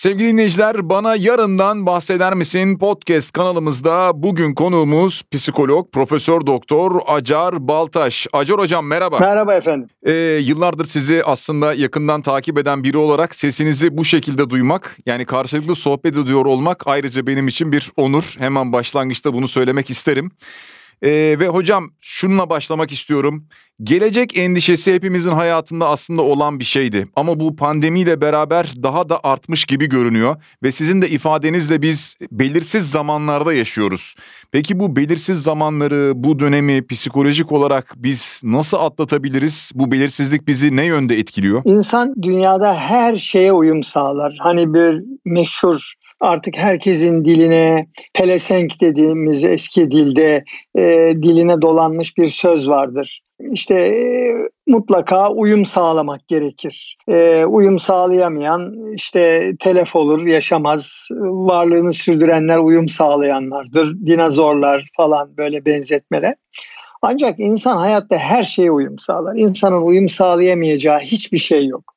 Sevgili dinleyiciler bana yarından bahseder misin podcast kanalımızda bugün konuğumuz psikolog Profesör Doktor Acar Baltaş. Acar hocam merhaba. Merhaba efendim. Ee, yıllardır sizi aslında yakından takip eden biri olarak sesinizi bu şekilde duymak yani karşılıklı sohbet ediyor olmak ayrıca benim için bir onur. Hemen başlangıçta bunu söylemek isterim. Ee, ve hocam şununla başlamak istiyorum. Gelecek endişesi hepimizin hayatında aslında olan bir şeydi. Ama bu pandemiyle beraber daha da artmış gibi görünüyor. Ve sizin de ifadenizle biz belirsiz zamanlarda yaşıyoruz. Peki bu belirsiz zamanları, bu dönemi psikolojik olarak biz nasıl atlatabiliriz? Bu belirsizlik bizi ne yönde etkiliyor? İnsan dünyada her şeye uyum sağlar. Hani bir meşhur artık herkesin diline pelesenk dediğimiz eski dilde e, diline dolanmış bir söz vardır. İşte e, mutlaka uyum sağlamak gerekir. E, uyum sağlayamayan işte telef olur, yaşamaz. Varlığını sürdürenler uyum sağlayanlardır. Dinozorlar falan böyle benzetmeler. Ancak insan hayatta her şeye uyum sağlar. İnsanın uyum sağlayamayacağı hiçbir şey yok.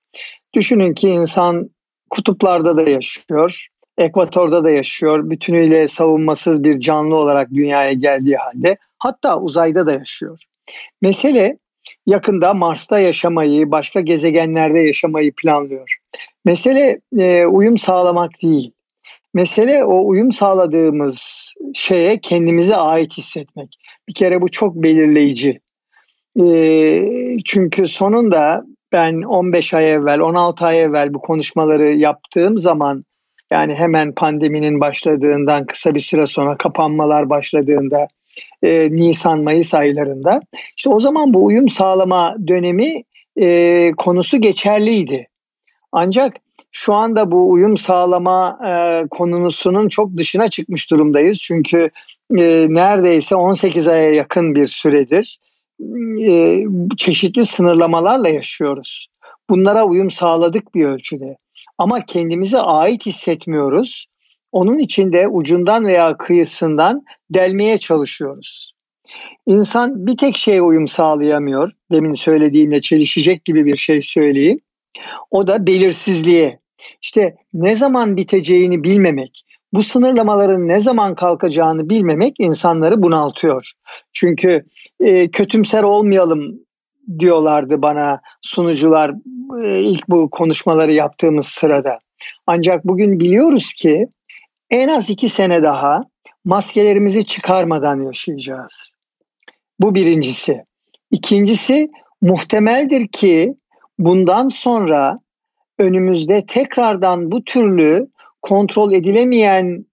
Düşünün ki insan kutuplarda da yaşıyor, ekvatorda da yaşıyor. Bütünüyle savunmasız bir canlı olarak dünyaya geldiği halde hatta uzayda da yaşıyor. Mesele yakında Mars'ta yaşamayı, başka gezegenlerde yaşamayı planlıyor. Mesele e, uyum sağlamak değil. Mesele o uyum sağladığımız şeye kendimize ait hissetmek. Bir kere bu çok belirleyici. E, çünkü sonunda ben 15 ay evvel, 16 ay evvel bu konuşmaları yaptığım zaman yani hemen pandeminin başladığından kısa bir süre sonra kapanmalar başladığında e, Nisan-Mayıs aylarında işte o zaman bu uyum sağlama dönemi e, konusu geçerliydi. Ancak şu anda bu uyum sağlama e, konusunun çok dışına çıkmış durumdayız. Çünkü e, neredeyse 18 aya yakın bir süredir e, çeşitli sınırlamalarla yaşıyoruz. Bunlara uyum sağladık bir ölçüde. Ama kendimize ait hissetmiyoruz. Onun için de ucundan veya kıyısından delmeye çalışıyoruz. İnsan bir tek şeye uyum sağlayamıyor. Demin söylediğimle çelişecek gibi bir şey söyleyeyim. O da belirsizliğe. İşte ne zaman biteceğini bilmemek, bu sınırlamaların ne zaman kalkacağını bilmemek insanları bunaltıyor. Çünkü e, kötümser olmayalım diyorlardı bana sunucular e, ilk bu konuşmaları yaptığımız sırada. Ancak bugün biliyoruz ki en az iki sene daha maskelerimizi çıkarmadan yaşayacağız. Bu birincisi. İkincisi muhtemeldir ki bundan sonra önümüzde tekrardan bu türlü kontrol edilemeyen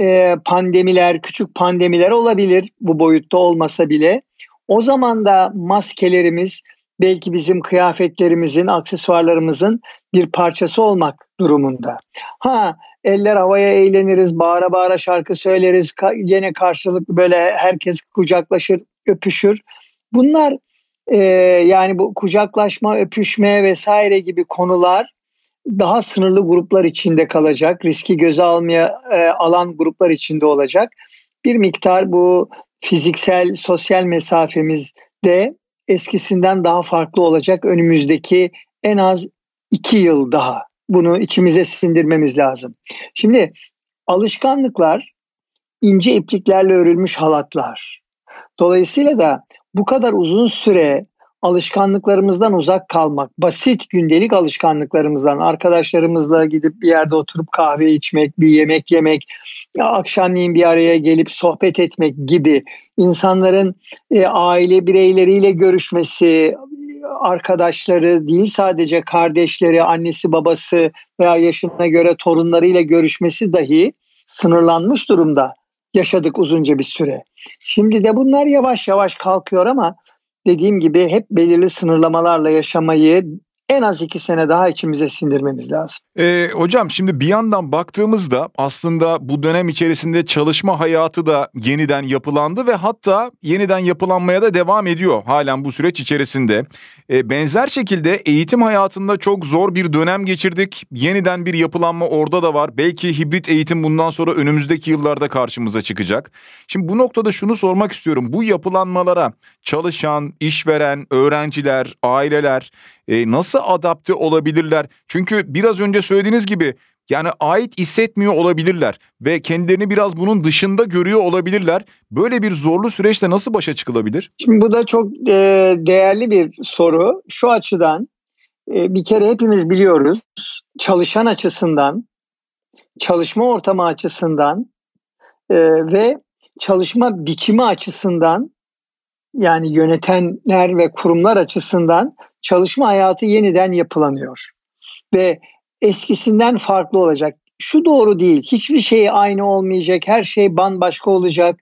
e, pandemiler, küçük pandemiler olabilir bu boyutta olmasa bile. O zaman da maskelerimiz belki bizim kıyafetlerimizin, aksesuarlarımızın bir parçası olmak durumunda. Ha eller havaya eğleniriz, bağıra bağıra şarkı söyleriz, yine karşılıklı böyle herkes kucaklaşır, öpüşür. Bunlar e, yani bu kucaklaşma, öpüşme vesaire gibi konular daha sınırlı gruplar içinde kalacak, riski göze almaya e, alan gruplar içinde olacak. Bir miktar bu fiziksel, sosyal mesafemiz de eskisinden daha farklı olacak önümüzdeki en az iki yıl daha. Bunu içimize sindirmemiz lazım. Şimdi alışkanlıklar ince ipliklerle örülmüş halatlar. Dolayısıyla da bu kadar uzun süre alışkanlıklarımızdan uzak kalmak, basit gündelik alışkanlıklarımızdan, arkadaşlarımızla gidip bir yerde oturup kahve içmek, bir yemek yemek, akşamleyin bir araya gelip sohbet etmek gibi insanların e, aile bireyleriyle görüşmesi, arkadaşları değil sadece kardeşleri, annesi, babası veya yaşına göre torunlarıyla görüşmesi dahi sınırlanmış durumda yaşadık uzunca bir süre. Şimdi de bunlar yavaş yavaş kalkıyor ama dediğim gibi hep belirli sınırlamalarla yaşamayı en az iki sene daha içimize sindirmemiz lazım. Ee, hocam şimdi bir yandan baktığımızda aslında bu dönem içerisinde çalışma hayatı da yeniden yapılandı ve hatta yeniden yapılanmaya da devam ediyor halen bu süreç içerisinde. Ee, benzer şekilde eğitim hayatında çok zor bir dönem geçirdik. Yeniden bir yapılanma orada da var. Belki hibrit eğitim bundan sonra önümüzdeki yıllarda karşımıza çıkacak. Şimdi bu noktada şunu sormak istiyorum. Bu yapılanmalara çalışan, işveren, öğrenciler, aileler e, nasıl adapte olabilirler? Çünkü biraz önce söylediğiniz gibi Yani ait hissetmiyor olabilirler ve kendilerini biraz bunun dışında görüyor olabilirler. Böyle bir zorlu süreçte nasıl başa çıkılabilir? Şimdi bu da çok e, değerli bir soru. Şu açıdan e, bir kere hepimiz biliyoruz çalışan açısından, çalışma ortamı açısından e, ve çalışma biçimi açısından yani yönetenler ve kurumlar açısından çalışma hayatı yeniden yapılanıyor. Ve eskisinden farklı olacak. Şu doğru değil. Hiçbir şey aynı olmayacak. Her şey bambaşka olacak.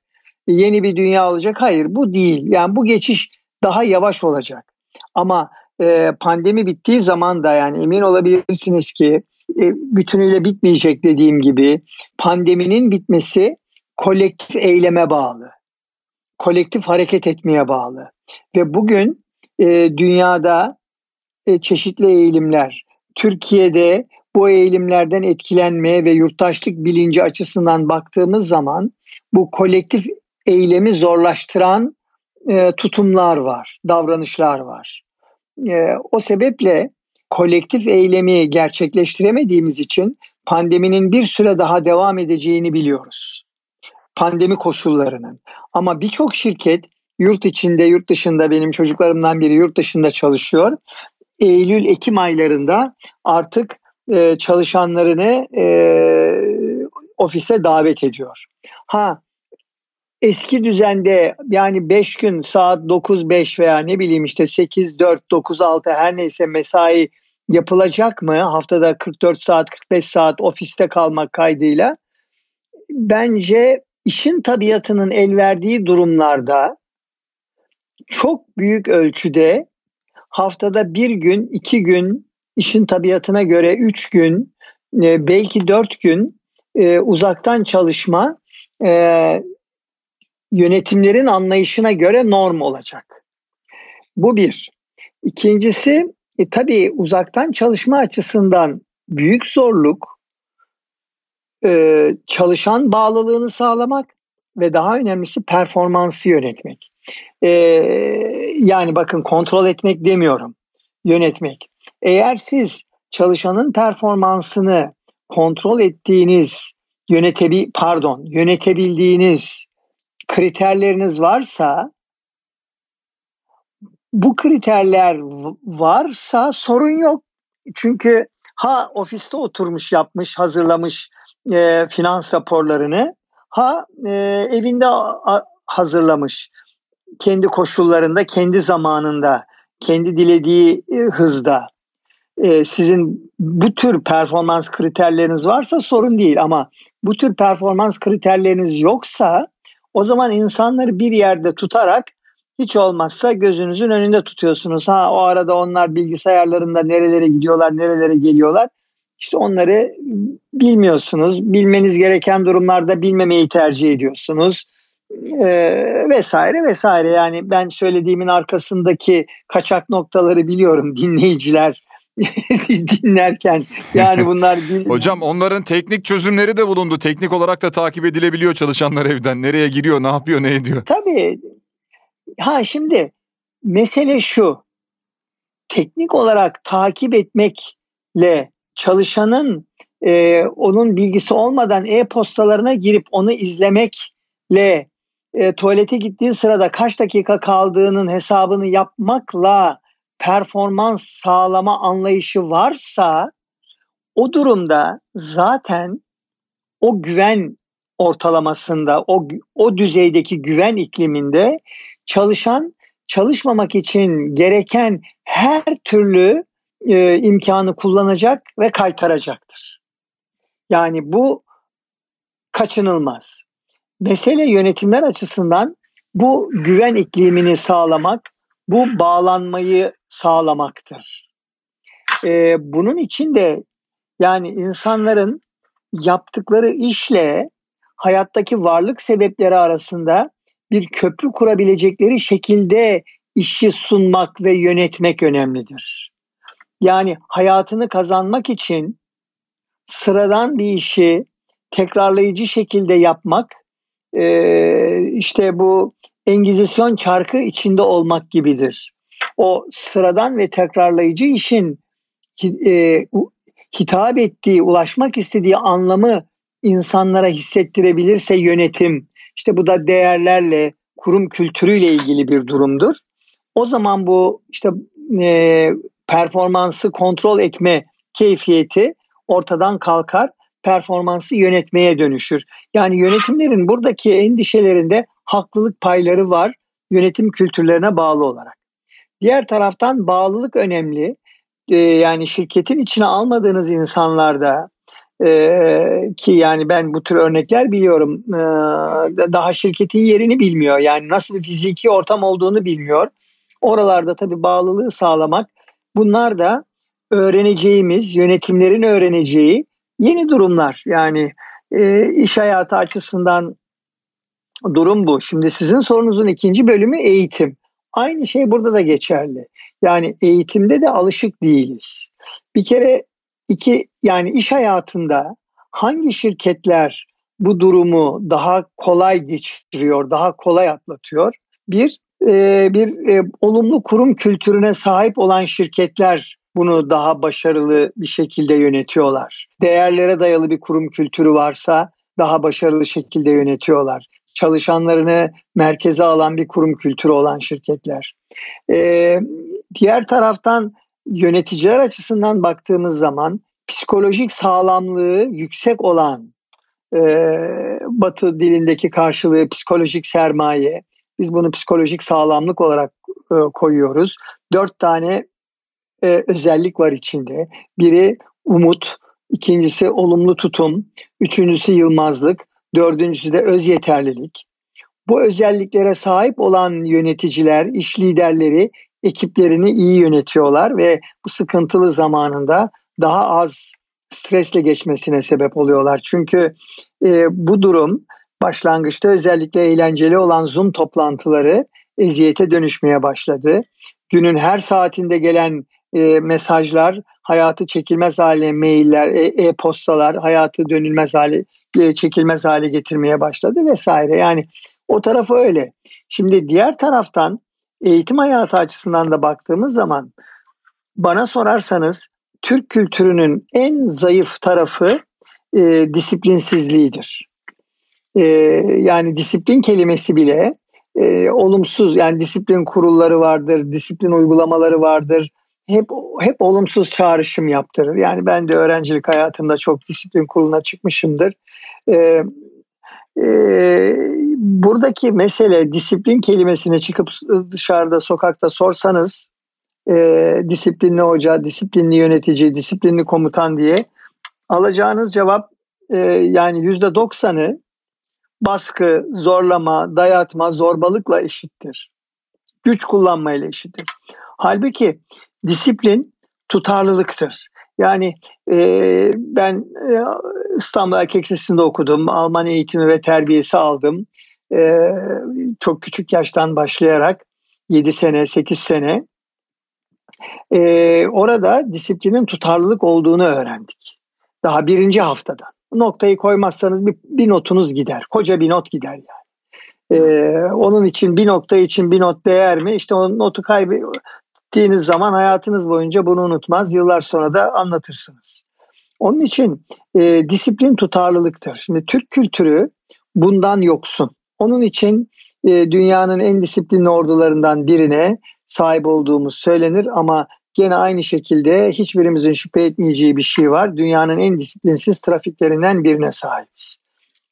Yeni bir dünya olacak. Hayır bu değil. Yani bu geçiş daha yavaş olacak. Ama e, pandemi bittiği zaman da yani emin olabilirsiniz ki e, bütünüyle bitmeyecek dediğim gibi pandeminin bitmesi kolektif eyleme bağlı. Kolektif hareket etmeye bağlı. Ve bugün e, dünyada e, çeşitli eğilimler, Türkiye'de bu eğilimlerden etkilenmeye ve yurttaşlık bilinci açısından baktığımız zaman bu kolektif eylemi zorlaştıran e, tutumlar var, davranışlar var. E, o sebeple kolektif eylemi gerçekleştiremediğimiz için pandeminin bir süre daha devam edeceğini biliyoruz. Pandemi koşullarının. Ama birçok şirket yurt içinde, yurt dışında benim çocuklarımdan biri yurt dışında çalışıyor. Eylül, Ekim aylarında artık e, çalışanlarını e, ofise davet ediyor. Ha eski düzende yani 5 gün saat 9-5 veya ne bileyim işte 8-4, 9-6 her neyse mesai yapılacak mı? Haftada 44 saat, 45 saat ofiste kalmak kaydıyla. Bence işin tabiatının el verdiği durumlarda çok büyük ölçüde haftada bir gün, iki gün, işin tabiatına göre üç gün, e, belki dört gün e, uzaktan çalışma e, yönetimlerin anlayışına göre norm olacak. Bu bir. İkincisi e, tabii uzaktan çalışma açısından büyük zorluk e, çalışan bağlılığını sağlamak ve daha önemlisi performansı yönetmek. E, yani bakın kontrol etmek demiyorum, yönetmek. Eğer siz çalışanın performansını kontrol ettiğiniz, yönetebi pardon, yönetebildiğiniz kriterleriniz varsa bu kriterler varsa sorun yok. Çünkü ha ofiste oturmuş yapmış, hazırlamış e, finans raporlarını, ha e, evinde a, hazırlamış kendi koşullarında, kendi zamanında, kendi dilediği e, hızda. E, sizin bu tür performans kriterleriniz varsa sorun değil ama bu tür performans kriterleriniz yoksa o zaman insanları bir yerde tutarak hiç olmazsa gözünüzün önünde tutuyorsunuz. Ha o arada onlar bilgisayarlarında nerelere gidiyorlar, nerelere geliyorlar. İşte onları bilmiyorsunuz. Bilmeniz gereken durumlarda bilmemeyi tercih ediyorsunuz. Ee, vesaire vesaire. Yani ben söylediğimin arkasındaki kaçak noktaları biliyorum dinleyiciler dinlerken yani bunlar Hocam onların teknik çözümleri de bulundu. Teknik olarak da takip edilebiliyor çalışanlar evden. Nereye giriyor, ne yapıyor, ne ediyor? Tabii Ha şimdi mesele şu. Teknik olarak takip etmekle çalışanın e, onun bilgisi olmadan e-postalarına girip onu izlemekle e, tuvalete gittiği sırada kaç dakika kaldığının hesabını yapmakla performans sağlama anlayışı varsa o durumda zaten o güven ortalamasında o o düzeydeki güven ikliminde çalışan çalışmamak için gereken her türlü e, imkanı kullanacak ve kaytaracaktır. Yani bu kaçınılmaz. Mesele yönetimler açısından bu güven iklimini sağlamak, bu bağlanmayı sağlamaktır. Ee, bunun için de yani insanların yaptıkları işle hayattaki varlık sebepleri arasında bir köprü kurabilecekleri şekilde işi sunmak ve yönetmek önemlidir. Yani hayatını kazanmak için sıradan bir işi tekrarlayıcı şekilde yapmak, işte bu Engizisyon çarkı içinde olmak gibidir. O sıradan ve tekrarlayıcı işin hitap ettiği, ulaşmak istediği anlamı insanlara hissettirebilirse yönetim, işte bu da değerlerle, kurum kültürüyle ilgili bir durumdur. O zaman bu işte e, performansı kontrol etme keyfiyeti ortadan kalkar, performansı yönetmeye dönüşür. Yani yönetimlerin buradaki endişelerinde haklılık payları var yönetim kültürlerine bağlı olarak. Diğer taraftan bağlılık önemli. Ee, yani şirketin içine almadığınız insanlarda ee, ki yani ben bu tür örnekler biliyorum. Ee, daha şirketin yerini bilmiyor. Yani nasıl bir fiziki ortam olduğunu bilmiyor. Oralarda tabii bağlılığı sağlamak. Bunlar da öğreneceğimiz, yönetimlerin öğreneceği yeni durumlar. Yani e, iş hayatı açısından durum bu. Şimdi sizin sorunuzun ikinci bölümü eğitim. Aynı şey burada da geçerli. Yani eğitimde de alışık değiliz. Bir kere iki yani iş hayatında hangi şirketler bu durumu daha kolay geçiriyor, daha kolay atlatıyor? Bir, e, bir e, olumlu kurum kültürüne sahip olan şirketler bunu daha başarılı bir şekilde yönetiyorlar. Değerlere dayalı bir kurum kültürü varsa daha başarılı şekilde yönetiyorlar. Çalışanlarını merkeze alan bir kurum kültürü olan şirketler. Ee, diğer taraftan yöneticiler açısından baktığımız zaman psikolojik sağlamlığı yüksek olan e, Batı dilindeki karşılığı psikolojik sermaye. Biz bunu psikolojik sağlamlık olarak e, koyuyoruz. Dört tane e, özellik var içinde. Biri umut, ikincisi olumlu tutum, üçüncüsü yılmazlık, dördüncüsü de öz yeterlilik. Bu özelliklere sahip olan yöneticiler, iş liderleri ekiplerini iyi yönetiyorlar ve bu sıkıntılı zamanında daha az stresle geçmesine sebep oluyorlar. Çünkü e, bu durum başlangıçta özellikle eğlenceli olan Zoom toplantıları eziyete dönüşmeye başladı. Günün her saatinde gelen e, mesajlar, hayatı çekilmez hale mailler, e, e-postalar, hayatı dönülmez hale, e, çekilmez hale getirmeye başladı vesaire. Yani o tarafı öyle. Şimdi diğer taraftan eğitim hayatı açısından da baktığımız zaman bana sorarsanız Türk kültürünün en zayıf tarafı e, disiplinsizliğidir. E, yani disiplin kelimesi bile e, olumsuz yani disiplin kurulları vardır, disiplin uygulamaları vardır. Hep hep olumsuz çağrışım yaptırır. Yani ben de öğrencilik hayatımda çok disiplin kuruluna çıkmışımdır. E, e, buradaki mesele disiplin kelimesini çıkıp dışarıda sokakta sorsanız e, disiplinli hoca, disiplinli yönetici, disiplinli komutan diye alacağınız cevap e, yani yüzde doksanı baskı, zorlama, dayatma, zorbalıkla eşittir. Güç kullanmayla eşittir. Halbuki disiplin tutarlılıktır. Yani e, ben e, İstanbul Erkek Lisesi'nde okudum. Alman eğitimi ve terbiyesi aldım. E, çok küçük yaştan başlayarak 7 sene, 8 sene e, orada disiplinin tutarlılık olduğunu öğrendik. Daha birinci haftada. Noktayı koymazsanız bir, bir notunuz gider. Koca bir not gider yani. Ee, onun için bir nokta için bir not değer mi? İşte o notu kaybettiğiniz zaman hayatınız boyunca bunu unutmaz. Yıllar sonra da anlatırsınız. Onun için e, disiplin tutarlılıktır. Şimdi Türk kültürü bundan yoksun. Onun için e, dünyanın en disiplinli ordularından birine sahip olduğumuz söylenir ama gene aynı şekilde hiçbirimizin şüphe etmeyeceği bir şey var. Dünyanın en disiplinsiz trafiklerinden birine sahibiz.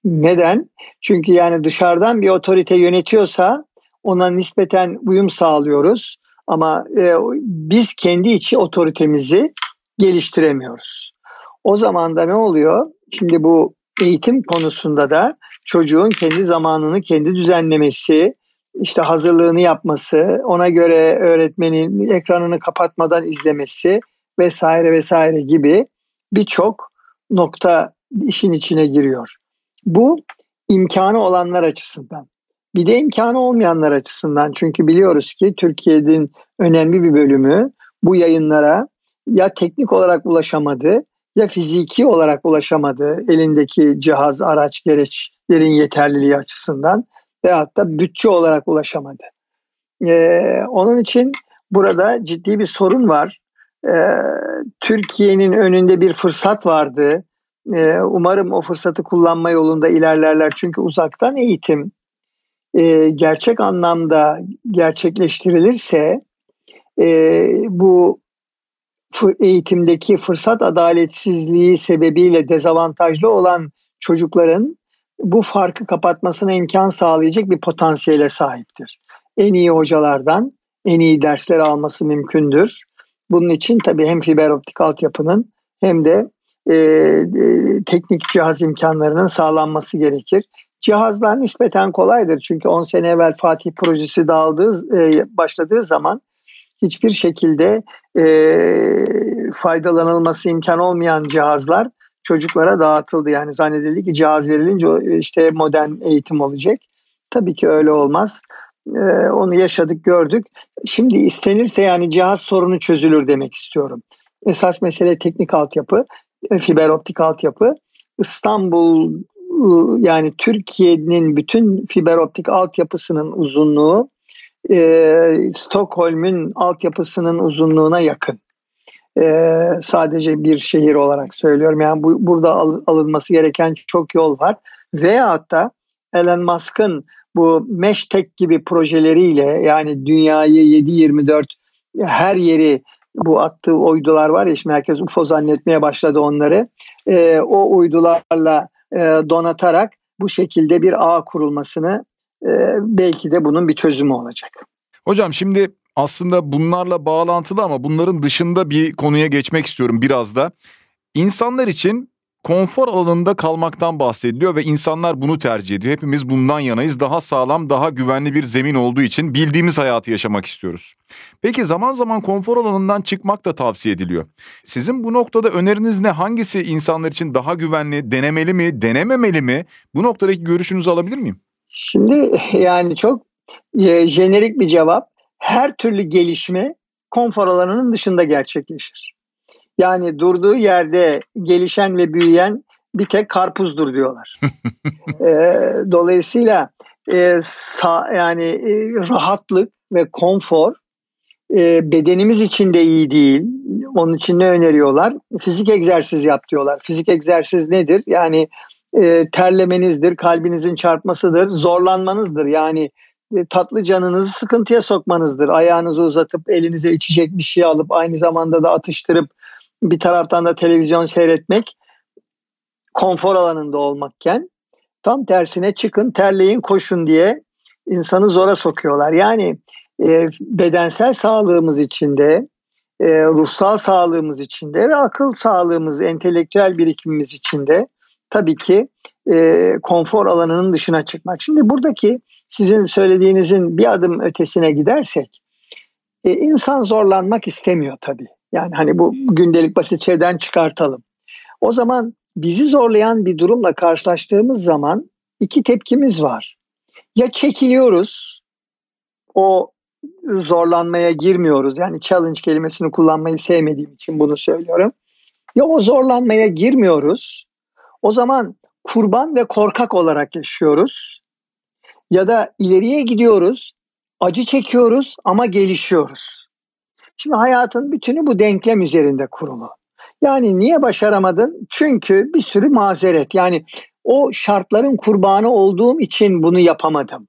Neden? Çünkü yani dışarıdan bir otorite yönetiyorsa ona nispeten uyum sağlıyoruz. Ama e, biz kendi içi otoritemizi geliştiremiyoruz. O zaman da ne oluyor? Şimdi bu eğitim konusunda da çocuğun kendi zamanını kendi düzenlemesi, işte hazırlığını yapması, ona göre öğretmenin ekranını kapatmadan izlemesi vesaire vesaire gibi birçok nokta işin içine giriyor. Bu imkanı olanlar açısından. Bir de imkanı olmayanlar açısından. Çünkü biliyoruz ki Türkiye'nin önemli bir bölümü bu yayınlara ya teknik olarak ulaşamadı ya fiziki olarak ulaşamadı elindeki cihaz, araç, gereçlerin yeterliliği açısından veyahut da bütçe olarak ulaşamadı. Ee, onun için burada ciddi bir sorun var. Türkiye'nin önünde bir fırsat vardı. umarım o fırsatı kullanma yolunda ilerlerler. Çünkü uzaktan eğitim gerçek anlamda gerçekleştirilirse bu eğitimdeki fırsat adaletsizliği sebebiyle dezavantajlı olan çocukların bu farkı kapatmasına imkan sağlayacak bir potansiyele sahiptir. En iyi hocalardan en iyi dersler alması mümkündür. Bunun için tabii hem fiber optik altyapının hem de e, e, teknik cihaz imkanlarının sağlanması gerekir. Cihazlar nispeten kolaydır çünkü 10 sene evvel Fatih projesi dağıldığı, e, başladığı zaman hiçbir şekilde e, faydalanılması imkan olmayan cihazlar çocuklara dağıtıldı. Yani zannedildi ki cihaz verilince işte modern eğitim olacak. Tabii ki öyle olmaz. Ee, onu yaşadık, gördük. Şimdi istenirse yani cihaz sorunu çözülür demek istiyorum. Esas mesele teknik altyapı, e, fiber optik altyapı. İstanbul yani Türkiye'nin bütün fiber optik altyapısının uzunluğu e, Stockholm'ün altyapısının uzunluğuna yakın. E, sadece bir şehir olarak söylüyorum. Yani bu, burada al, alınması gereken çok yol var. Veyahut da Elon Musk'ın bu Meshtech gibi projeleriyle yani dünyayı 7-24 her yeri bu attığı uydular var ya şimdi herkes UFO zannetmeye başladı onları. E, o uydularla e, donatarak bu şekilde bir ağ kurulmasını e, belki de bunun bir çözümü olacak. Hocam şimdi aslında bunlarla bağlantılı ama bunların dışında bir konuya geçmek istiyorum biraz da. İnsanlar için konfor alanında kalmaktan bahsediliyor ve insanlar bunu tercih ediyor. Hepimiz bundan yanayız. Daha sağlam, daha güvenli bir zemin olduğu için bildiğimiz hayatı yaşamak istiyoruz. Peki zaman zaman konfor alanından çıkmak da tavsiye ediliyor. Sizin bu noktada öneriniz ne? Hangisi insanlar için daha güvenli, denemeli mi, denememeli mi? Bu noktadaki görüşünüzü alabilir miyim? Şimdi yani çok e, jenerik bir cevap. Her türlü gelişme konfor alanının dışında gerçekleşir. Yani durduğu yerde gelişen ve büyüyen bir tek karpuzdur diyorlar. e, dolayısıyla e, sa, yani e, rahatlık ve konfor e, bedenimiz için de iyi değil. Onun için ne öneriyorlar? Fizik egzersiz yap diyorlar. Fizik egzersiz nedir? Yani e, terlemenizdir, kalbinizin çarpmasıdır, zorlanmanızdır. Yani e, tatlı canınızı sıkıntıya sokmanızdır. Ayağınızı uzatıp elinize içecek bir şey alıp aynı zamanda da atıştırıp bir taraftan da televizyon seyretmek konfor alanında olmakken tam tersine çıkın terleyin koşun diye insanı zora sokuyorlar. Yani e, bedensel sağlığımız içinde, e, ruhsal sağlığımız içinde ve akıl sağlığımız, entelektüel birikimimiz içinde tabii ki e, konfor alanının dışına çıkmak. Şimdi buradaki sizin söylediğinizin bir adım ötesine gidersek e, insan zorlanmak istemiyor tabii. Yani hani bu gündelik basit şeyden çıkartalım. O zaman bizi zorlayan bir durumla karşılaştığımız zaman iki tepkimiz var. Ya çekiliyoruz, o zorlanmaya girmiyoruz. Yani challenge kelimesini kullanmayı sevmediğim için bunu söylüyorum. Ya o zorlanmaya girmiyoruz. O zaman kurban ve korkak olarak yaşıyoruz. Ya da ileriye gidiyoruz, acı çekiyoruz ama gelişiyoruz. Şimdi hayatın bütünü bu denklem üzerinde kurulu. Yani niye başaramadın? Çünkü bir sürü mazeret. Yani o şartların kurbanı olduğum için bunu yapamadım.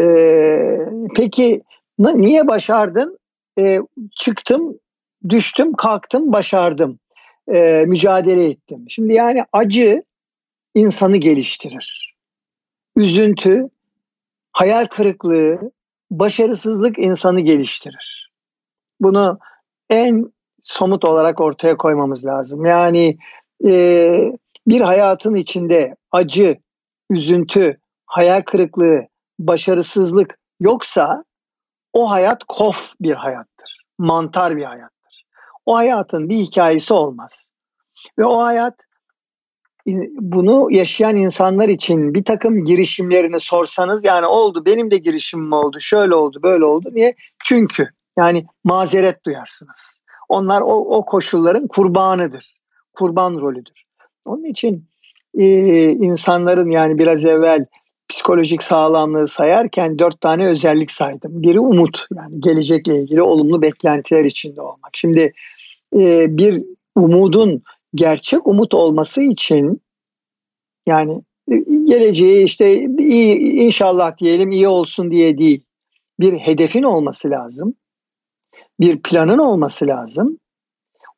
Ee, peki niye başardın? Ee, çıktım, düştüm, kalktım, başardım. Ee, mücadele ettim. Şimdi yani acı insanı geliştirir. Üzüntü, hayal kırıklığı, başarısızlık insanı geliştirir. Bunu en somut olarak ortaya koymamız lazım. Yani e, bir hayatın içinde acı, üzüntü, hayal kırıklığı, başarısızlık yoksa o hayat kof bir hayattır. Mantar bir hayattır. O hayatın bir hikayesi olmaz. Ve o hayat bunu yaşayan insanlar için bir takım girişimlerini sorsanız yani oldu benim de girişimim oldu şöyle oldu böyle oldu niye? Çünkü yani mazeret duyarsınız. Onlar o, o koşulların kurbanıdır. Kurban rolüdür. Onun için e, insanların yani biraz evvel psikolojik sağlamlığı sayarken dört tane özellik saydım. Biri umut yani gelecekle ilgili olumlu beklentiler içinde olmak. Şimdi e, bir umudun gerçek umut olması için yani e, geleceği işte iyi inşallah diyelim iyi olsun diye değil. Bir hedefin olması lazım. Bir planın olması lazım.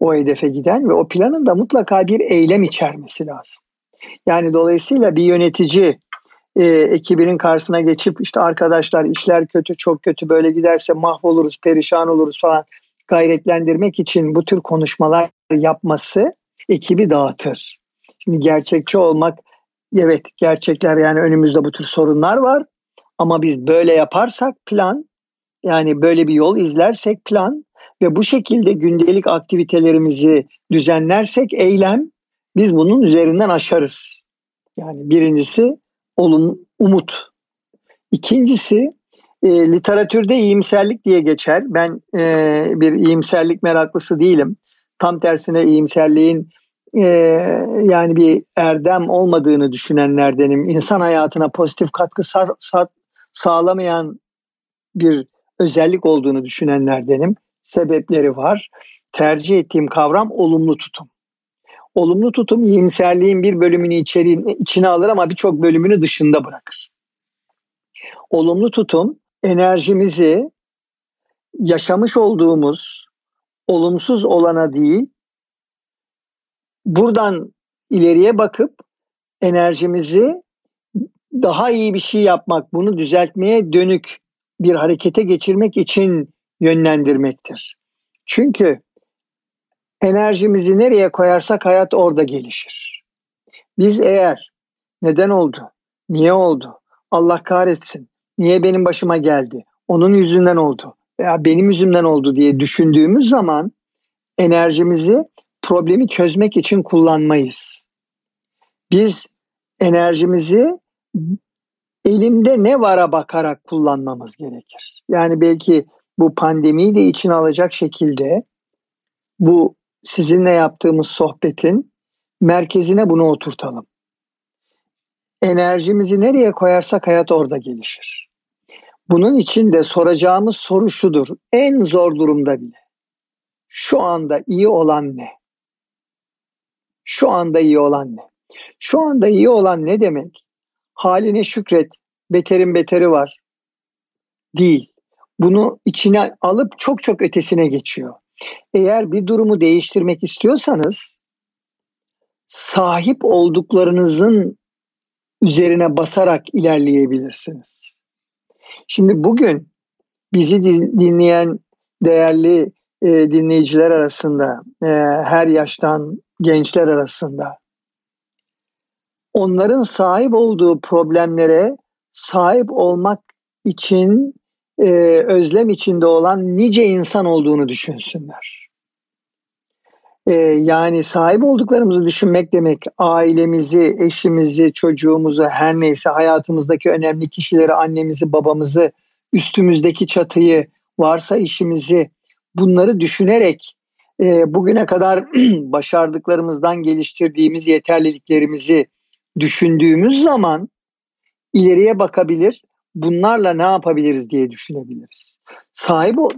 O hedefe giden ve o planın da mutlaka bir eylem içermesi lazım. Yani dolayısıyla bir yönetici e, ekibinin karşısına geçip işte arkadaşlar işler kötü çok kötü böyle giderse mahvoluruz perişan oluruz falan gayretlendirmek için bu tür konuşmalar yapması ekibi dağıtır. Şimdi gerçekçi olmak evet gerçekler yani önümüzde bu tür sorunlar var ama biz böyle yaparsak plan yani böyle bir yol izlersek plan ve bu şekilde gündelik aktivitelerimizi düzenlersek eylem biz bunun üzerinden aşarız. Yani birincisi olum, umut. İkincisi e, literatürde iyimserlik diye geçer. Ben e, bir iyimserlik meraklısı değilim. Tam tersine iyimserliğin e, yani bir erdem olmadığını düşünenlerdenim. İnsan hayatına pozitif katkı sa- sa- sağlamayan bir özellik olduğunu düşünenlerdenim. Sebepleri var. Tercih ettiğim kavram olumlu tutum. Olumlu tutum iyimserliğin bir bölümünü içeri, içine alır ama birçok bölümünü dışında bırakır. Olumlu tutum enerjimizi yaşamış olduğumuz olumsuz olana değil, buradan ileriye bakıp enerjimizi daha iyi bir şey yapmak, bunu düzeltmeye dönük bir harekete geçirmek için yönlendirmektir. Çünkü enerjimizi nereye koyarsak hayat orada gelişir. Biz eğer neden oldu, niye oldu, Allah kahretsin, niye benim başıma geldi, onun yüzünden oldu veya benim yüzümden oldu diye düşündüğümüz zaman enerjimizi problemi çözmek için kullanmayız. Biz enerjimizi elimde ne vara bakarak kullanmamız gerekir. Yani belki bu pandemiyi de içine alacak şekilde bu sizinle yaptığımız sohbetin merkezine bunu oturtalım. Enerjimizi nereye koyarsak hayat orada gelişir. Bunun için de soracağımız soru şudur. En zor durumda bile. Şu anda iyi olan ne? Şu anda iyi olan ne? Şu anda iyi olan ne demek? Haline şükret, beterin beteri var. Değil. Bunu içine alıp çok çok ötesine geçiyor. Eğer bir durumu değiştirmek istiyorsanız sahip olduklarınızın üzerine basarak ilerleyebilirsiniz. Şimdi bugün bizi dinleyen değerli e, dinleyiciler arasında, e, her yaştan gençler arasında onların sahip olduğu problemlere sahip olmak için e, özlem içinde olan nice insan olduğunu düşünsünler. E, yani sahip olduklarımızı düşünmek demek ailemizi, eşimizi, çocuğumuzu, her neyse hayatımızdaki önemli kişileri, annemizi, babamızı, üstümüzdeki çatıyı, varsa işimizi bunları düşünerek e, bugüne kadar başardıklarımızdan geliştirdiğimiz yeterliliklerimizi düşündüğümüz zaman ileriye bakabilir, bunlarla ne yapabiliriz diye düşünebiliriz. Sahip o,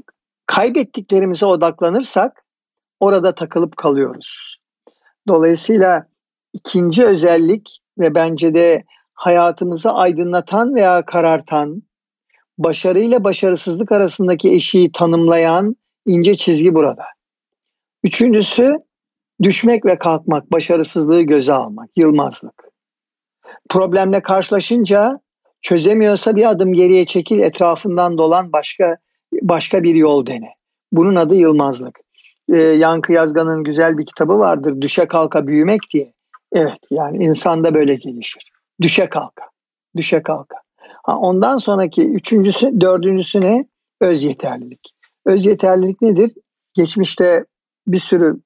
kaybettiklerimize odaklanırsak orada takılıp kalıyoruz. Dolayısıyla ikinci özellik ve bence de hayatımızı aydınlatan veya karartan, başarıyla başarısızlık arasındaki eşiği tanımlayan ince çizgi burada. Üçüncüsü düşmek ve kalkmak, başarısızlığı göze almak, yılmazlık. Problemle karşılaşınca çözemiyorsa bir adım geriye çekil, etrafından dolan başka başka bir yol dene. Bunun adı yılmazlık. Ee, Yankı Yazgan'ın güzel bir kitabı vardır. Düşe kalka büyümek diye. Evet yani insanda böyle gelişir. Düşe kalka. Düşe kalka. Ha, ondan sonraki üçüncüsü, dördüncüsü ne? Öz yeterlilik. Öz yeterlilik nedir? Geçmişte bir sürü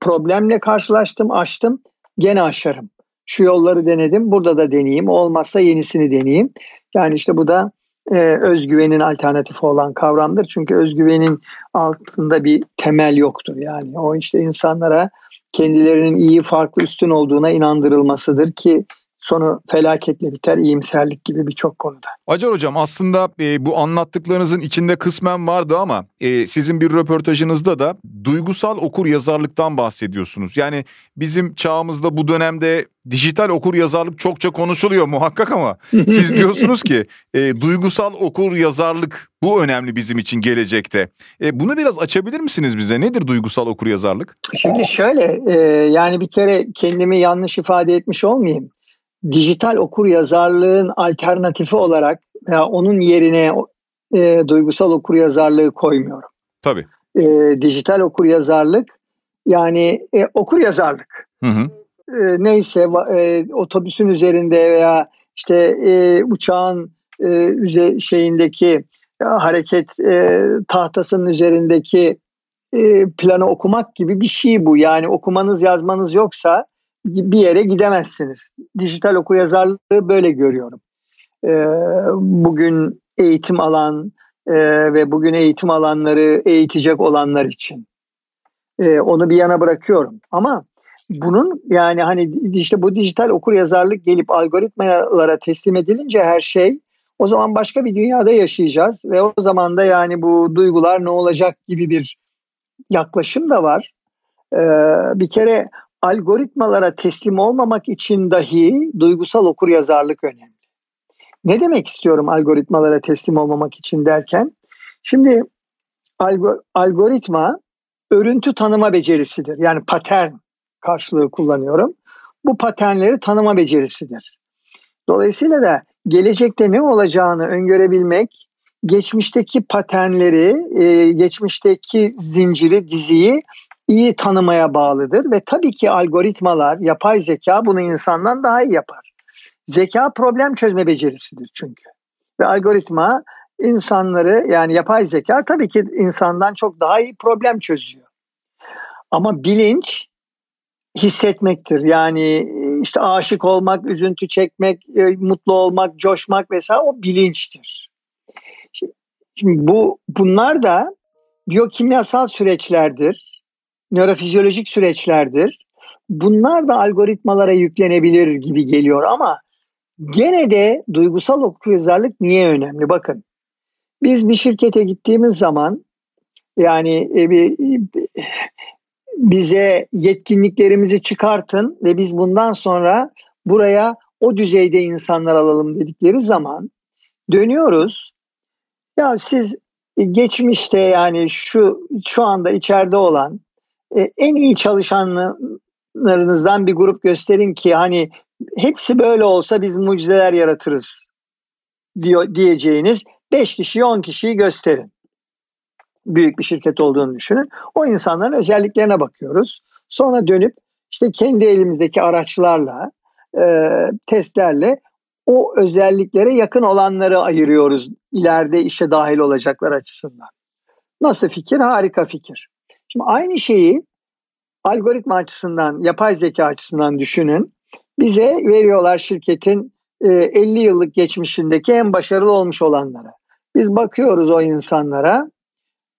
problemle karşılaştım, aştım. Gene aşarım. Şu yolları denedim, burada da deneyeyim. Olmazsa yenisini deneyeyim. Yani işte bu da e, özgüvenin alternatifi olan kavramdır. Çünkü özgüvenin altında bir temel yoktur. Yani o işte insanlara kendilerinin iyi, farklı, üstün olduğuna inandırılmasıdır ki sonu felaketle biter, iyimserlik gibi birçok konuda. Acar Hocam aslında e, bu anlattıklarınızın içinde kısmen vardı ama e, sizin bir röportajınızda da duygusal okur yazarlıktan bahsediyorsunuz. Yani bizim çağımızda bu dönemde dijital okur yazarlık çokça konuşuluyor muhakkak ama siz diyorsunuz ki e, duygusal okur yazarlık bu önemli bizim için gelecekte. E, bunu biraz açabilir misiniz bize? Nedir duygusal okur yazarlık? Şimdi şöyle e, yani bir kere kendimi yanlış ifade etmiş olmayayım dijital okur yazarlığın alternatifi olarak veya onun yerine e, duygusal okur yazarlığı koymuyorum. Tabii. E, dijital okur yazarlık yani e, okur yazarlık. Hı hı. E, neyse e, otobüsün üzerinde veya işte e, uçağın e, şeyindeki e, hareket e, tahtasının üzerindeki e, planı okumak gibi bir şey bu. Yani okumanız yazmanız yoksa bir yere gidemezsiniz. Dijital okuryazarlığı böyle görüyorum. Ee, bugün eğitim alan e, ve bugün eğitim alanları eğitecek olanlar için. Ee, onu bir yana bırakıyorum. Ama bunun yani hani işte bu dijital okuryazarlık gelip algoritmalara teslim edilince her şey o zaman başka bir dünyada yaşayacağız ve o zaman da yani bu duygular ne olacak gibi bir yaklaşım da var. Ee, bir kere algoritmalara teslim olmamak için dahi duygusal okur yazarlık önemli. Ne demek istiyorum algoritmalara teslim olmamak için derken? Şimdi algoritma örüntü tanıma becerisidir. Yani patern karşılığı kullanıyorum. Bu paternleri tanıma becerisidir. Dolayısıyla da gelecekte ne olacağını öngörebilmek, geçmişteki paternleri, e, geçmişteki zinciri, diziyi iyi tanımaya bağlıdır ve tabii ki algoritmalar, yapay zeka bunu insandan daha iyi yapar. Zeka problem çözme becerisidir çünkü. Ve algoritma insanları yani yapay zeka tabii ki insandan çok daha iyi problem çözüyor. Ama bilinç hissetmektir. Yani işte aşık olmak, üzüntü çekmek, e, mutlu olmak, coşmak vesaire o bilinçtir. Şimdi, şimdi bu bunlar da biyokimyasal süreçlerdir nörofizyolojik süreçlerdir. Bunlar da algoritmalara yüklenebilir gibi geliyor ama gene de duygusal okuryazarlık niye önemli? Bakın biz bir şirkete gittiğimiz zaman yani e, bir, bize yetkinliklerimizi çıkartın ve biz bundan sonra buraya o düzeyde insanlar alalım dedikleri zaman dönüyoruz. Ya siz geçmişte yani şu şu anda içeride olan e, en iyi çalışanlarınızdan bir grup gösterin ki hani hepsi böyle olsa biz mucizeler yaratırız diyor diyeceğiniz 5 kişiyi 10 kişiyi gösterin. Büyük bir şirket olduğunu düşünün. O insanların özelliklerine bakıyoruz. Sonra dönüp işte kendi elimizdeki araçlarla, e, testlerle o özelliklere yakın olanları ayırıyoruz ileride işe dahil olacaklar açısından. Nasıl fikir? Harika fikir. Şimdi aynı şeyi algoritma açısından, yapay zeka açısından düşünün. Bize veriyorlar şirketin 50 e, yıllık geçmişindeki en başarılı olmuş olanlara. Biz bakıyoruz o insanlara.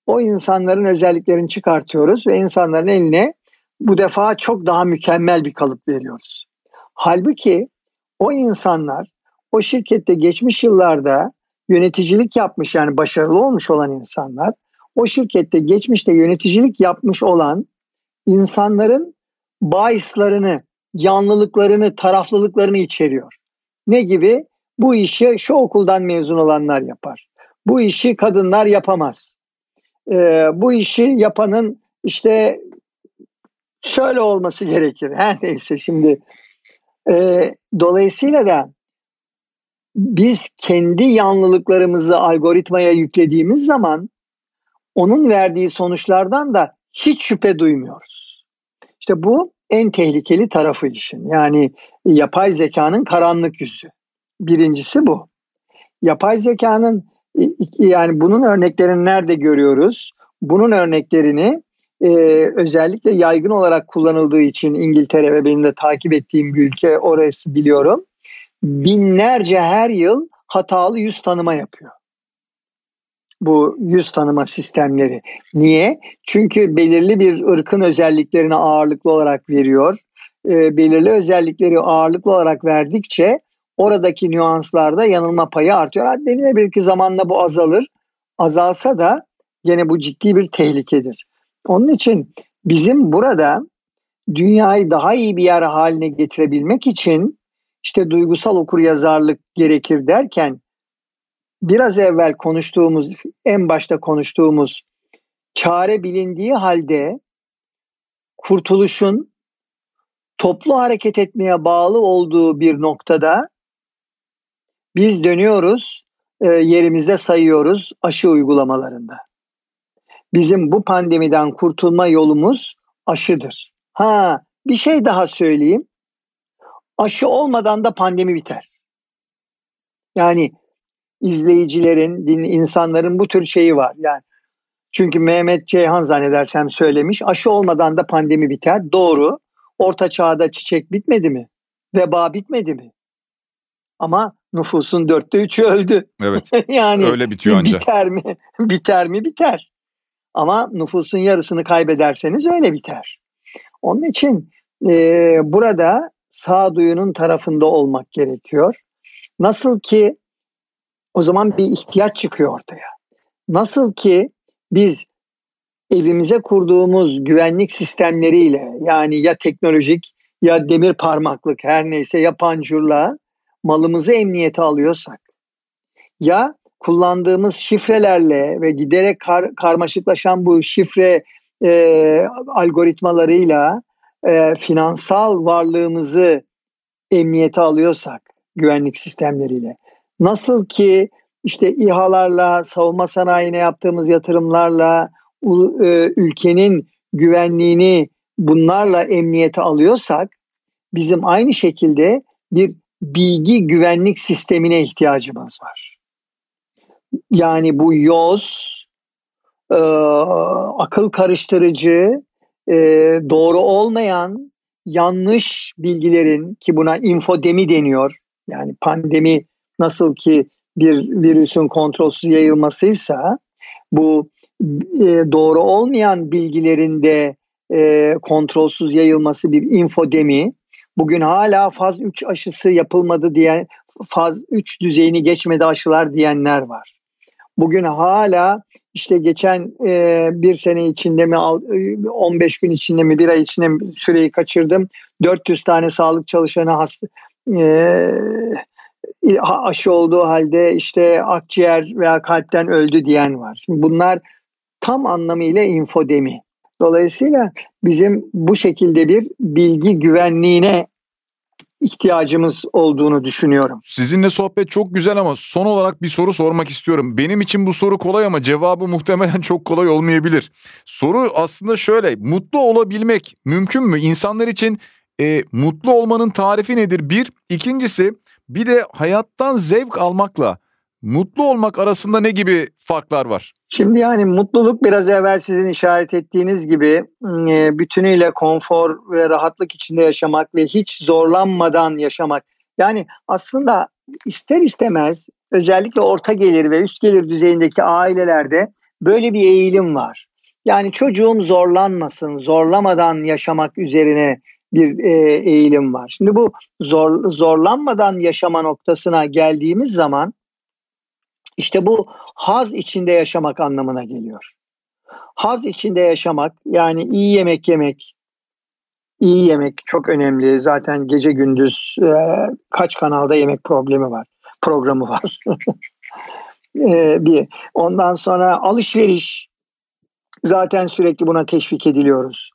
O insanların özelliklerini çıkartıyoruz ve insanların eline bu defa çok daha mükemmel bir kalıp veriyoruz. Halbuki o insanlar o şirkette geçmiş yıllarda yöneticilik yapmış yani başarılı olmuş olan insanlar o şirkette geçmişte yöneticilik yapmış olan insanların bahislarını, yanlılıklarını, taraflılıklarını içeriyor. Ne gibi? Bu işi şu okuldan mezun olanlar yapar. Bu işi kadınlar yapamaz. Ee, bu işi yapanın işte şöyle olması gerekir. Her neyse şimdi e, dolayısıyla da biz kendi yanlılıklarımızı algoritmaya yüklediğimiz zaman onun verdiği sonuçlardan da hiç şüphe duymuyoruz. İşte bu en tehlikeli tarafı işin. Yani yapay zekanın karanlık yüzü. Birincisi bu. Yapay zekanın yani bunun örneklerini nerede görüyoruz? Bunun örneklerini e, özellikle yaygın olarak kullanıldığı için İngiltere ve benim de takip ettiğim bir ülke orası biliyorum. Binlerce her yıl hatalı yüz tanıma yapıyor bu yüz tanıma sistemleri. Niye? Çünkü belirli bir ırkın özelliklerini ağırlıklı olarak veriyor. e, belirli özellikleri ağırlıklı olarak verdikçe oradaki nüanslarda yanılma payı artıyor. Denilebilir ki zamanla bu azalır. Azalsa da gene bu ciddi bir tehlikedir. Onun için bizim burada dünyayı daha iyi bir yer haline getirebilmek için işte duygusal okur yazarlık gerekir derken biraz evvel konuştuğumuz en başta konuştuğumuz çare bilindiği halde kurtuluşun toplu hareket etmeye bağlı olduğu bir noktada biz dönüyoruz, e, yerimizde sayıyoruz aşı uygulamalarında. Bizim bu pandemiden kurtulma yolumuz aşıdır. Ha, bir şey daha söyleyeyim. Aşı olmadan da pandemi biter. Yani izleyicilerin, din, insanların bu tür şeyi var. Yani çünkü Mehmet Ceyhan zannedersem söylemiş. Aşı olmadan da pandemi biter. Doğru. Orta çağda çiçek bitmedi mi? Veba bitmedi mi? Ama nüfusun dörtte üçü öldü. Evet. yani öyle bitiyor ancak. Biter mi? biter mi? Biter. Ama nüfusun yarısını kaybederseniz öyle biter. Onun için e, burada sağduyunun tarafında olmak gerekiyor. Nasıl ki o zaman bir ihtiyaç çıkıyor ortaya. Nasıl ki biz evimize kurduğumuz güvenlik sistemleriyle yani ya teknolojik ya demir parmaklık her neyse ya pancurla malımızı emniyete alıyorsak ya kullandığımız şifrelerle ve giderek kar, karmaşıklaşan bu şifre e, algoritmalarıyla e, finansal varlığımızı emniyete alıyorsak güvenlik sistemleriyle nasıl ki işte İHA'larla savunma sanayine yaptığımız yatırımlarla e, ülkenin güvenliğini bunlarla emniyete alıyorsak bizim aynı şekilde bir bilgi güvenlik sistemine ihtiyacımız var. Yani bu yoz, e, akıl karıştırıcı, e, doğru olmayan yanlış bilgilerin ki buna infodemi deniyor. Yani pandemi nasıl ki bir virüsün kontrolsüz yayılmasıysa bu e, doğru olmayan bilgilerin de e, kontrolsüz yayılması bir infodemi. Bugün hala faz 3 aşısı yapılmadı diye faz 3 düzeyini geçmedi aşılar diyenler var. Bugün hala işte geçen e, bir sene içinde mi 15 gün içinde mi bir ay içinde mi süreyi kaçırdım. 400 tane sağlık çalışanı hasta, e, aşı olduğu halde işte akciğer veya kalpten öldü diyen var. Şimdi bunlar tam anlamıyla infodemi. Dolayısıyla bizim bu şekilde bir bilgi güvenliğine ihtiyacımız olduğunu düşünüyorum. Sizinle sohbet çok güzel ama son olarak bir soru sormak istiyorum. Benim için bu soru kolay ama cevabı muhtemelen çok kolay olmayabilir. Soru aslında şöyle, mutlu olabilmek mümkün mü? İnsanlar için e, mutlu olmanın tarifi nedir? Bir, ikincisi bir de hayattan zevk almakla mutlu olmak arasında ne gibi farklar var? Şimdi yani mutluluk biraz evvel sizin işaret ettiğiniz gibi e, bütünüyle konfor ve rahatlık içinde yaşamak ve hiç zorlanmadan yaşamak. Yani aslında ister istemez özellikle orta gelir ve üst gelir düzeyindeki ailelerde böyle bir eğilim var. Yani çocuğum zorlanmasın, zorlamadan yaşamak üzerine bir e, eğilim var. Şimdi bu zor, zorlanmadan yaşama noktasına geldiğimiz zaman işte bu haz içinde yaşamak anlamına geliyor. Haz içinde yaşamak yani iyi yemek yemek, iyi yemek çok önemli. Zaten gece gündüz e, kaç kanalda yemek problemi var, programı var. e, bir. Ondan sonra alışveriş zaten sürekli buna teşvik ediliyoruz.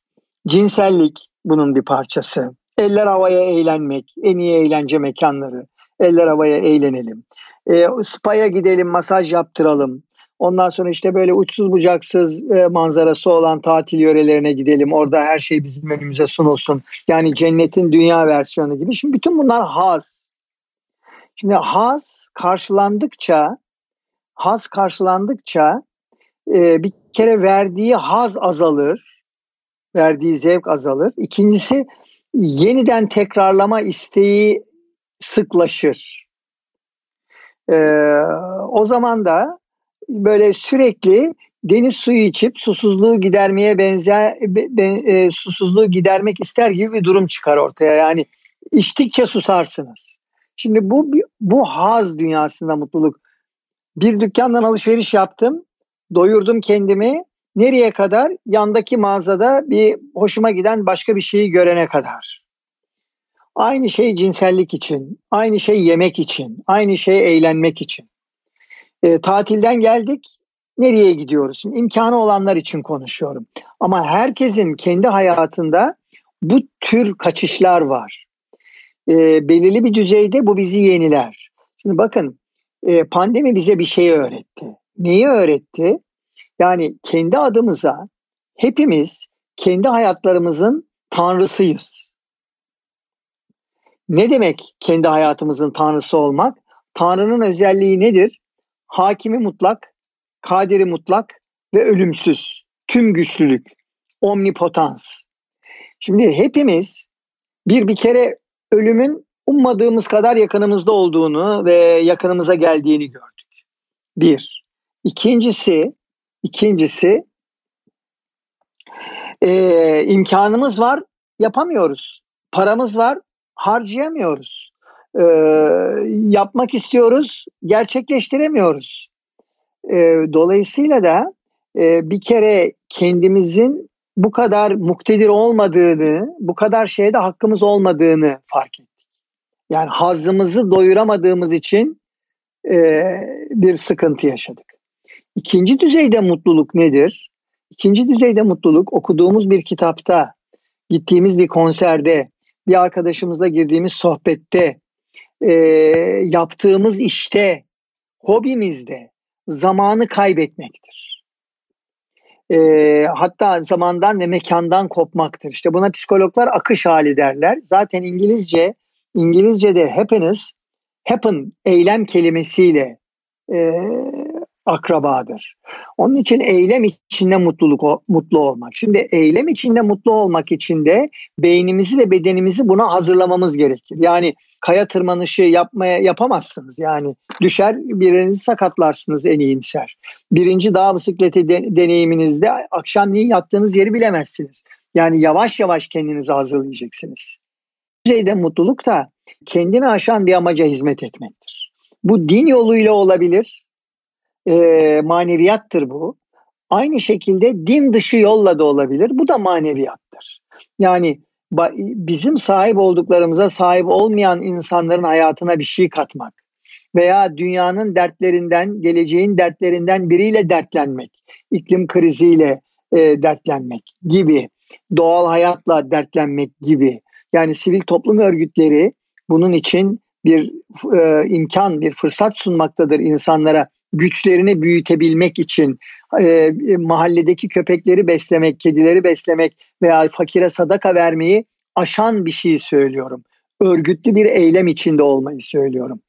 Cinsellik bunun bir parçası. Eller havaya eğlenmek, en iyi eğlence mekanları. Eller havaya eğlenelim. E, spa'ya gidelim, masaj yaptıralım. Ondan sonra işte böyle uçsuz bucaksız e, manzarası olan tatil yörelerine gidelim. Orada her şey bizim önümüze sunulsun. Yani cennetin dünya versiyonu gibi. Şimdi bütün bunlar haz. Şimdi haz karşılandıkça haz karşılandıkça e, bir kere verdiği haz azalır. Verdiği zevk azalır. İkincisi yeniden tekrarlama isteği sıklaşır. Ee, o zaman da böyle sürekli deniz suyu içip susuzluğu gidermeye benzer be, e, susuzluğu gidermek ister gibi bir durum çıkar ortaya. Yani içtikçe susarsınız. Şimdi bu bu haz dünyasında mutluluk. Bir dükkandan alışveriş yaptım, doyurdum kendimi. Nereye kadar? Yandaki mağazada bir hoşuma giden başka bir şeyi görene kadar. Aynı şey cinsellik için, aynı şey yemek için, aynı şey eğlenmek için. E, tatilden geldik, nereye gidiyoruz? Şimdi imkanı olanlar için konuşuyorum. Ama herkesin kendi hayatında bu tür kaçışlar var. E, belirli bir düzeyde bu bizi yeniler. Şimdi bakın e, pandemi bize bir şey öğretti. Neyi öğretti? Yani kendi adımıza hepimiz kendi hayatlarımızın tanrısıyız. Ne demek kendi hayatımızın tanrısı olmak? Tanrı'nın özelliği nedir? Hakimi mutlak, kaderi mutlak ve ölümsüz. Tüm güçlülük, omnipotans. Şimdi hepimiz bir bir kere ölümün ummadığımız kadar yakınımızda olduğunu ve yakınımıza geldiğini gördük. Bir. İkincisi, ikincisi e, imkanımız var, yapamıyoruz. Paramız var, harcayamıyoruz. E, yapmak istiyoruz, gerçekleştiremiyoruz. E, dolayısıyla da e, bir kere kendimizin bu kadar muktedir olmadığını, bu kadar şeyde hakkımız olmadığını fark ettik. Yani hazımızı doyuramadığımız için e, bir sıkıntı yaşadık. İkinci düzeyde mutluluk nedir? İkinci düzeyde mutluluk okuduğumuz bir kitapta, gittiğimiz bir konserde, bir arkadaşımızla girdiğimiz sohbette, e, yaptığımız işte, hobimizde zamanı kaybetmektir. E, hatta zamandan ve mekandan kopmaktır. İşte buna psikologlar akış hali derler. Zaten İngilizce, İngilizce'de happiness, happen eylem kelimesiyle e, akrabadır. Onun için eylem içinde mutluluk mutlu olmak. Şimdi eylem içinde mutlu olmak için de beynimizi ve bedenimizi buna hazırlamamız gerekir. Yani kaya tırmanışı yapmaya yapamazsınız. Yani düşer birinizi sakatlarsınız en iyimser. Birinci dağ bisikleti de, deneyiminizde akşamleyin yattığınız yeri bilemezsiniz. Yani yavaş yavaş kendinizi hazırlayacaksınız. Düzeyde mutluluk da kendini aşan bir amaca hizmet etmektir. Bu din yoluyla olabilir, e, maneviyattır bu. Aynı şekilde din dışı yolla da olabilir. Bu da maneviyattır. Yani bizim sahip olduklarımıza sahip olmayan insanların hayatına bir şey katmak veya dünyanın dertlerinden, geleceğin dertlerinden biriyle dertlenmek, iklim kriziyle e, dertlenmek gibi, doğal hayatla dertlenmek gibi. Yani sivil toplum örgütleri bunun için bir e, imkan, bir fırsat sunmaktadır insanlara güçlerini büyütebilmek için e, mahalledeki köpekleri beslemek, kedileri beslemek veya fakire sadaka vermeyi aşan bir şey söylüyorum. Örgütlü bir eylem içinde olmayı söylüyorum.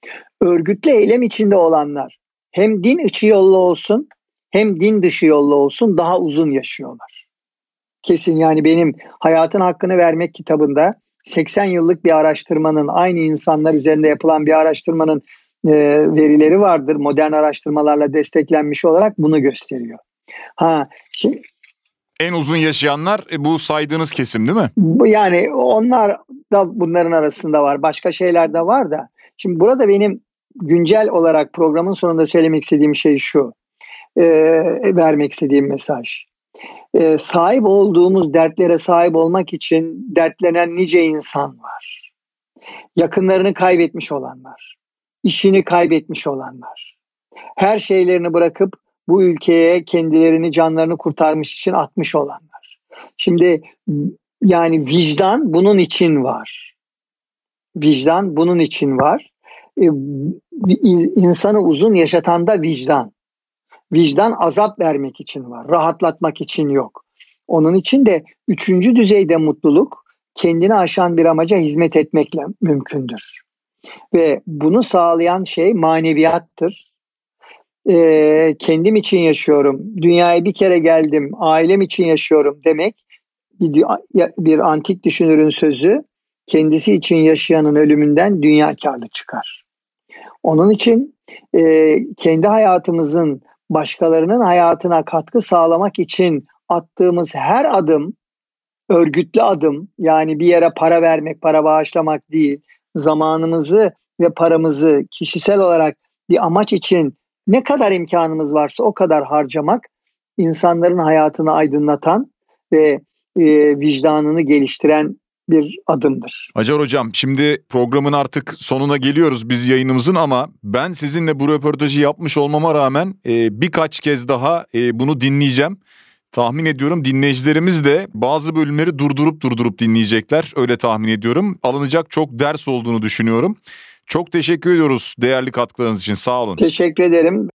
Örgütlü eylem içinde olanlar hem din içi yollu olsun hem din dışı yollu olsun daha uzun yaşıyorlar. Kesin yani benim Hayatın Hakkını Vermek kitabında 80 yıllık bir araştırmanın aynı insanlar üzerinde yapılan bir araştırmanın e, verileri vardır. Modern araştırmalarla desteklenmiş olarak bunu gösteriyor. Ha, şimdi en uzun yaşayanlar e, bu saydığınız kesim değil mi? Bu yani onlar da bunların arasında var. Başka şeyler de var da. Şimdi burada benim güncel olarak programın sonunda söylemek istediğim şey şu. E, vermek istediğim mesaj. E, sahip olduğumuz dertlere sahip olmak için dertlenen nice insan var. Yakınlarını kaybetmiş olanlar işini kaybetmiş olanlar. Her şeylerini bırakıp bu ülkeye kendilerini canlarını kurtarmış için atmış olanlar. Şimdi yani vicdan bunun için var. Vicdan bunun için var. Ee, insanı uzun yaşatan da vicdan. Vicdan azap vermek için var. Rahatlatmak için yok. Onun için de üçüncü düzeyde mutluluk kendini aşan bir amaca hizmet etmekle mümkündür. Ve bunu sağlayan şey maneviyattır. Ee, kendim için yaşıyorum, dünyaya bir kere geldim, ailem için yaşıyorum demek bir, antik düşünürün sözü kendisi için yaşayanın ölümünden dünya karlı çıkar. Onun için e, kendi hayatımızın başkalarının hayatına katkı sağlamak için attığımız her adım örgütlü adım yani bir yere para vermek, para bağışlamak değil, zamanımızı ve paramızı kişisel olarak bir amaç için ne kadar imkanımız varsa o kadar harcamak insanların hayatını aydınlatan ve e, vicdanını geliştiren bir adımdır. Acar Hocam şimdi programın artık sonuna geliyoruz biz yayınımızın ama ben sizinle bu röportajı yapmış olmama rağmen e, birkaç kez daha e, bunu dinleyeceğim. Tahmin ediyorum dinleyicilerimiz de bazı bölümleri durdurup durdurup dinleyecekler. Öyle tahmin ediyorum. Alınacak çok ders olduğunu düşünüyorum. Çok teşekkür ediyoruz değerli katkılarınız için. Sağ olun. Teşekkür ederim.